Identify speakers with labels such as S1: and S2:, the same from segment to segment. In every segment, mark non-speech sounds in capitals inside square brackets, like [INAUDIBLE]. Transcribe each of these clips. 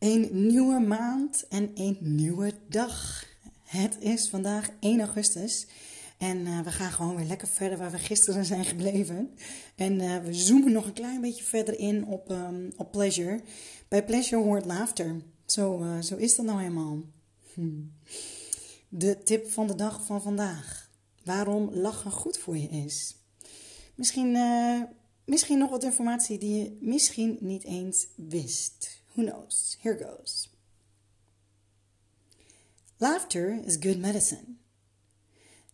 S1: Een nieuwe maand en een nieuwe dag. Het is vandaag 1 augustus en uh, we gaan gewoon weer lekker verder waar we gisteren zijn gebleven. En uh, we zoomen nog een klein beetje verder in op, um, op pleasure. Bij pleasure hoort laughter. Zo, uh, zo is dat nou helemaal. Hm. De tip van de dag van vandaag. Waarom lachen goed voor je is. Misschien, misschien nog wat informatie die je misschien niet eens wist. Who knows? Here goes. Laughter is good medicine.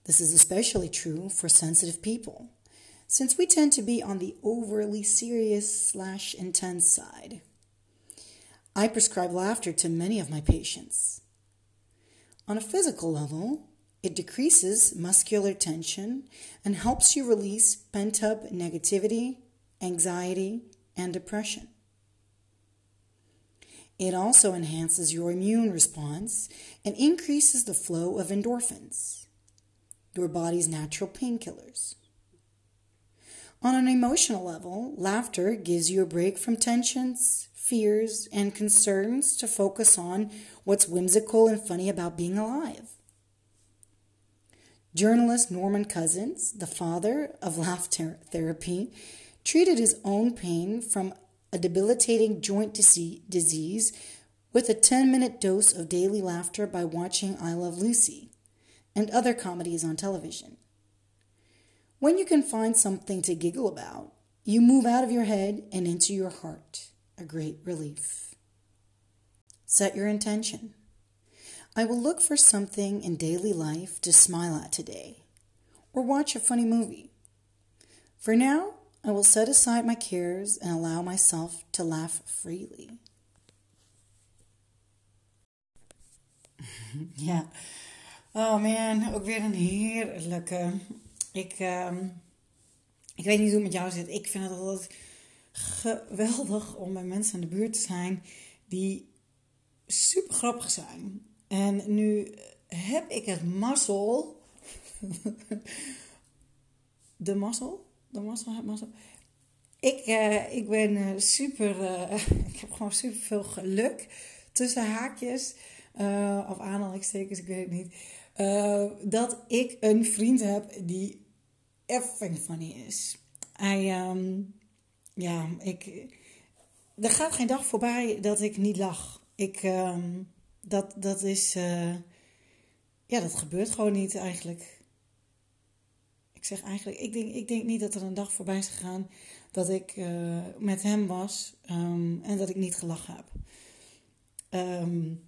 S1: This is especially true for sensitive people, since we tend to be on the overly serious slash intense side. I prescribe laughter to many of my patients. On a physical level, it decreases muscular tension and helps you release pent up negativity, anxiety, and depression. It also enhances your immune response and increases the flow of endorphins, your body's natural painkillers. On an emotional level, laughter gives you a break from tensions, fears, and concerns to focus on what's whimsical and funny about being alive. Journalist Norman Cousins, the father of laugh therapy, treated his own pain from a debilitating joint disease with a 10 minute dose of daily laughter by watching I Love Lucy and other comedies on television. When you can find something to giggle about, you move out of your head and into your heart, a great relief. Set your intention. I will look for something in daily life to smile at today, or watch a funny movie. For now, I will set aside my cares and allow myself to laugh freely. [LAUGHS] ja. Oh man, ook weer een heerlijke. Ik, um, ik weet niet hoe het met jou zit. Ik vind het altijd geweldig om bij mensen in de buurt te zijn die super grappig zijn. En nu heb ik het mazzel. [LAUGHS] de mazzel? De mazzel, mazzel. Ik, uh, ik ben uh, super, uh, [LAUGHS] ik heb gewoon super veel geluk tussen haakjes of aanhalingstekens, ik weet het niet. dat ik een vriend heb die effing funny is. Hij, um, ja, ik, er gaat geen dag voorbij dat ik niet lach. Ik, um, dat, dat is, ja, dat gebeurt gewoon niet eigenlijk zeg eigenlijk, ik denk, ik denk niet dat er een dag voorbij is gegaan dat ik uh, met hem was um, en dat ik niet gelachen heb. Um,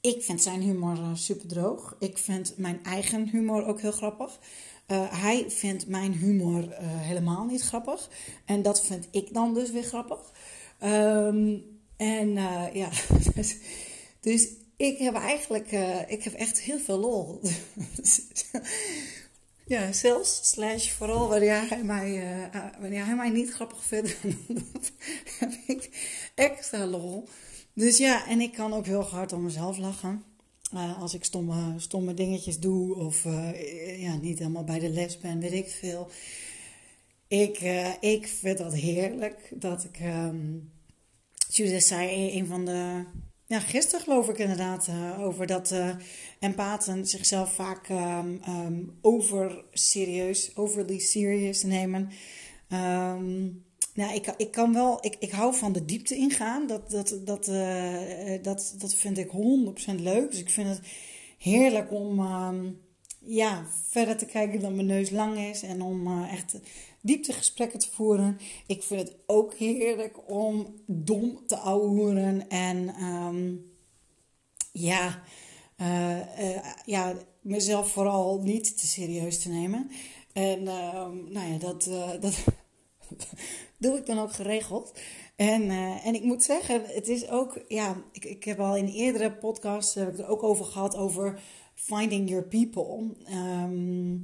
S1: ik vind zijn humor uh, super droog. Ik vind mijn eigen humor ook heel grappig. Uh, hij vindt mijn humor helemaal niet grappig. En dat vind ik dan dus weer grappig. Um, en ja, [LAUGHS] dus, dus, ik heb eigenlijk, ik heb echt heel veel lol. [LAUGHS] Ja, zelfs, slash, vooral wanneer hij mij, uh, wanneer hij mij niet grappig vindt, [LAUGHS] heb ik extra lol. Dus ja, en ik kan ook heel hard om mezelf lachen. Uh, als ik stomme, stomme dingetjes doe of ja, niet helemaal bij de les ben, weet ik veel. Ik, ik vind dat heerlijk dat ik... Um, Judith zei, een van de ja, gisteren geloof ik inderdaad uh, over dat uh, empathen zichzelf vaak um, um, over serieus, overly serious nemen. Um, nou, ik, ik kan wel, ik, ik hou van de diepte ingaan. Dat, dat, dat, uh, dat, dat vind ik 100% leuk. Dus ik vind het heerlijk om ja, verder te kijken dan mijn neus lang is. En om echt dieptegesprekken te voeren. Ik vind het ook heerlijk om dom te ouwehoeren en um, ja, uh, uh, ja, mezelf vooral niet te serieus te nemen. En uh, nou ja, dat, [LAUGHS] dat doe ik dan ook geregeld. En, eh, en ik moet zeggen, het is ook, ja, ik, ik heb al in eerdere podcasts heb ik er ook over gehad, over finding your people. Ehm,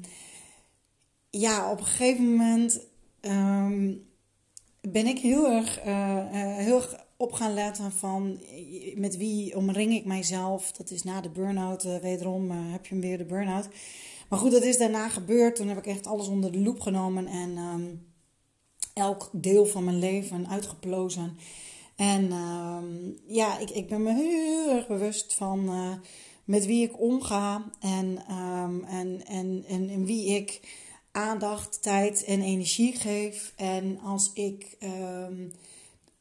S1: ja, op een gegeven moment ehm, ben ik heel erg, uh, heel erg op gaan letten van met wie omring ik mijzelf. Dat is na de burn-out, wederom heb je weer de burn-out. Maar goed, dat is daarna gebeurd. Toen heb ik echt alles onder de loep genomen en ehm, elk deel van mijn leven uitgeplozen. En ehm, ja, ik, ik ben me heel erg bewust van uh, met wie ik omga en, um, en, en, en, wie ik aandacht, tijd en energie geef. En als ik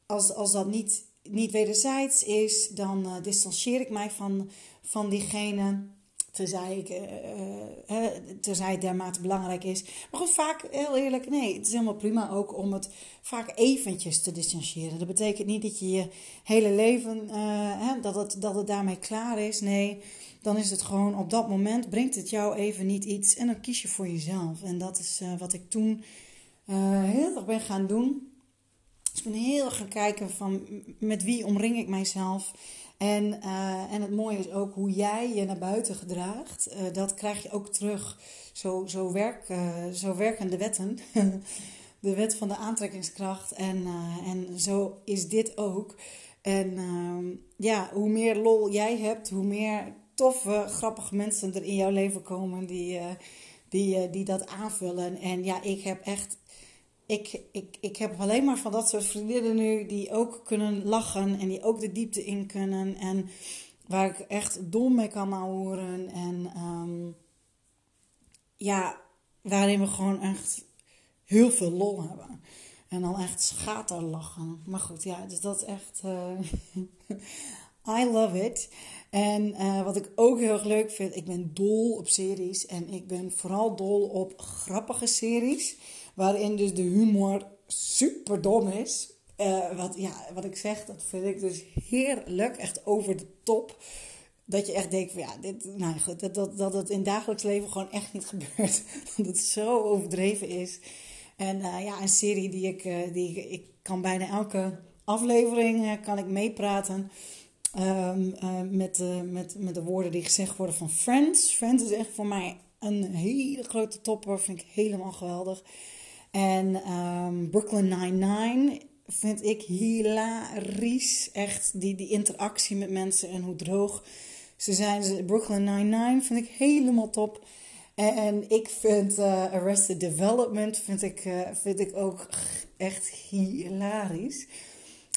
S1: als, als dat niet, niet wederzijds is, dan uh, distancieer ik mij van, van diegene. Terzij, uh, terzij het dermate belangrijk is. Maar goed, vaak, heel eerlijk, nee, het is helemaal prima ook om het vaak eventjes te distancieren. Dat betekent niet dat je je hele leven, hè, dat, het, dat het daarmee klaar is. Nee, dan is het gewoon op dat moment, brengt het jou even niet iets. En dan kies je voor jezelf. En dat is wat ik toen heel erg ben gaan doen. Dus ik ben heel erg gaan kijken van met wie omring ik mijzelf. En, uh, en het mooie is ook hoe jij je naar buiten gedraagt. Uh, dat krijg je ook terug. Zo, zo, werk, uh, zo werken de wetten. [LAUGHS] de wet van de aantrekkingskracht. En, en zo is dit ook. En ehm, ja, hoe meer lol jij hebt, hoe meer toffe, grappige mensen er in jouw leven komen die, die, die dat aanvullen. En ja, ik heb echt ik, ik, ik heb alleen maar van dat soort vriendinnen nu die ook kunnen lachen en die ook de diepte in kunnen. En waar ik echt dom mee kan horen. En um, ja, waarin we gewoon echt heel veel lol hebben. En dan echt schaterlachen. Maar goed, ja, dus dat is echt. Uh, [LAUGHS] I love it. En uh, wat ik ook heel erg leuk vind, ik ben dol op series. En ik ben vooral dol op grappige series. Waarin dus de humor super dom is. Uh, wat, ja, wat ik zeg, dat vind ik dus heerlijk. Echt over de top. Dat je echt denkt van ja, dit, nou goed, dat, dat, dat het in dagelijks leven gewoon echt niet [LAUGHS] gebeurt. Dat het zo overdreven is. En uh, ja, een serie die ik, uh, die ik, ik kan bijna elke aflevering kan ik meepraten. Um, met, met, met de woorden die gezegd worden van Friends. Friends is echt voor mij een hele grote topper. Vind ik helemaal geweldig. En um, Brooklyn Nine-Nine vind ik hilarisch. Echt die, die interactie met mensen en hoe droog ze zijn. Brooklyn Nine-Nine vind ik helemaal top. En ik vind uh, Arrested Development vind ik, uh, vind ik ook echt hilarisch.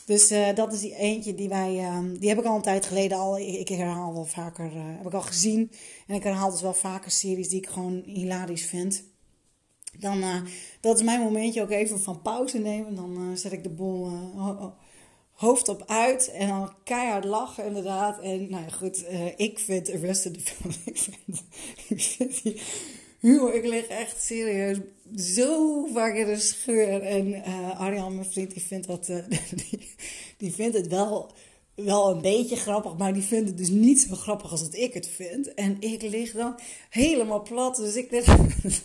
S1: Dus uh, dat is die eentje die wij, um, die heb ik al een tijd geleden al, ik herhaal wel vaker, heb ik al gezien. En ik herhaal dus wel vaker series die ik gewoon hilarisch vind. Dan, uh, dat is mijn momentje ook even van pauze nemen. Dan uh, zet ik de boel uh, hoofd op uit en dan keihard lachen inderdaad. En nou ja, goed, ik vind Arrested Development, [LAUGHS] ik vind, ik vind die humor, ik lig echt serieus zo vaak in de scheur. En Arjan, mijn vriend, die vindt, dat, [LAUGHS] die, die vindt het wel wel een beetje grappig, maar die vinden het dus niet zo grappig als dat ik het vind. En ik lig dan helemaal plat. Dus ik lig,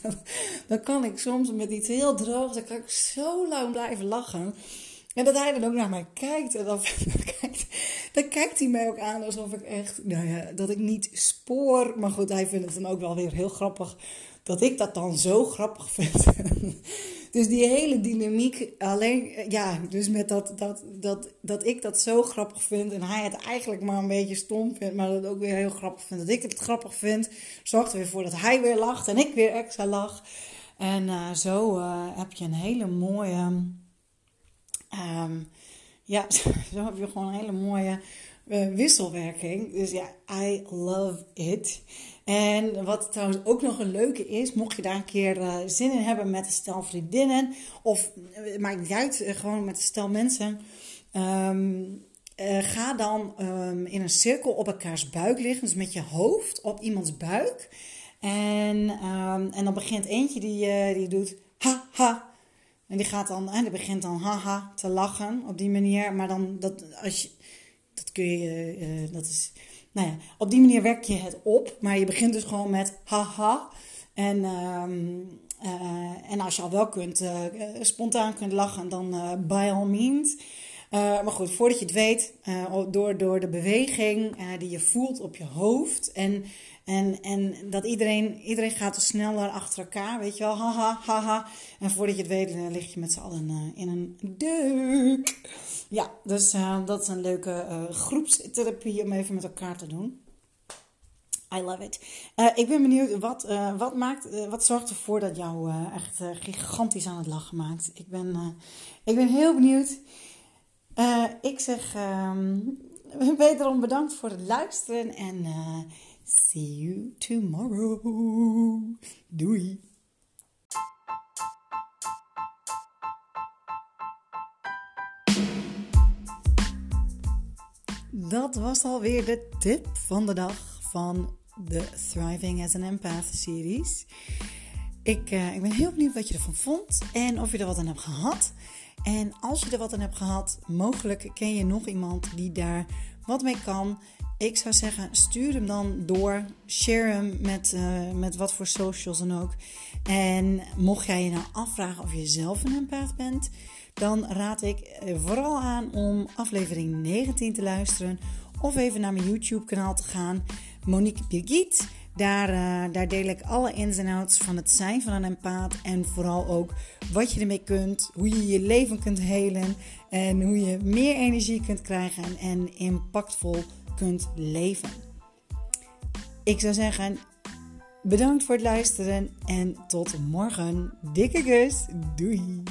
S1: [LAUGHS] dan kan ik soms met iets heel droogs, dan kan ik zo lang blijven lachen. En dat hij dan ook naar mij kijkt. En dan, [LAUGHS] kijkt, dan kijkt hij mij ook aan alsof ik echt, nou ja, dat ik niet spoor. Maar goed, hij vindt het dan ook wel weer heel grappig dat ik dat dan zo grappig vind. [LAUGHS] dus die hele dynamiek, alleen, ja, dus met dat, dat, dat, dat ik dat zo grappig vind en hij het eigenlijk maar een beetje stom vindt, maar dat ook weer heel grappig vindt. Dat ik het grappig vind, zorgt er weer voor dat hij weer lacht en ik weer extra lach. En uh, zo uh, heb je een hele mooie, um, ja, [LAUGHS] zo heb je gewoon een hele mooie wisselwerking. Dus ja, I love it. En wat trouwens ook nog een leuke is, mocht je daar een keer uh, zin in hebben met een stel vriendinnen, of uh, maakt niet uit, uh, gewoon met een stel mensen, um, ga dan um, in een cirkel op elkaars buik liggen, dus met je hoofd op iemands buik. En, um, en dan begint eentje die, die doet ha ha. En die gaat dan, en die begint dan haha te lachen op die manier. Maar dan, dat, als je, dat kun je, dat is nou ja, op die manier werk je het op. Maar je begint dus gewoon met haha. En, um, uh, en als je al wel kunt, uh, spontaan kunt lachen, dan uh, by all means. maar goed, voordat je het weet, door, door de beweging die je voelt op je hoofd en en, en dat iedereen, iedereen gaat er sneller achter elkaar, weet je wel. Haha, haha. En voordat je het weet, lig je met z'n allen uh, in een deuk. Ja, dus uh, dat is een leuke uh, groepstherapie om even met elkaar te doen. I love it. ik ben benieuwd, wat, wat, maakt, wat zorgt ervoor dat jou echt gigantisch aan het lachen maakt? Ik ben, ik ben heel benieuwd. ik zeg um, [LAUGHS] wederom bedankt voor het luisteren en See you tomorrow. Doei. Dat was alweer de tip van de dag van de Thriving as an Empath series. Ik, uh, ik ben heel benieuwd wat je ervan vond en of je er wat aan hebt gehad. En als je er wat aan hebt gehad, mogelijk ken je nog iemand die daar wat mee kan. Ik zou zeggen, stuur hem dan door. Share hem met, uh, met wat voor socials dan ook. En mocht jij je nou afvragen of je zelf een empath bent, dan raad ik eh, vooral aan om aflevering 19 te luisteren. Of even naar mijn YouTube kanaal te gaan. Monique Birgit. Daar, uh, daar deel ik alle ins en outs van het zijn van een empath. En vooral ook wat je ermee kunt. Hoe je je leven kunt helen. En hoe je meer energie kunt krijgen. En impactvol kunt leven. Ik zou zeggen, bedankt voor het luisteren en tot morgen. Dikke kus. Doei.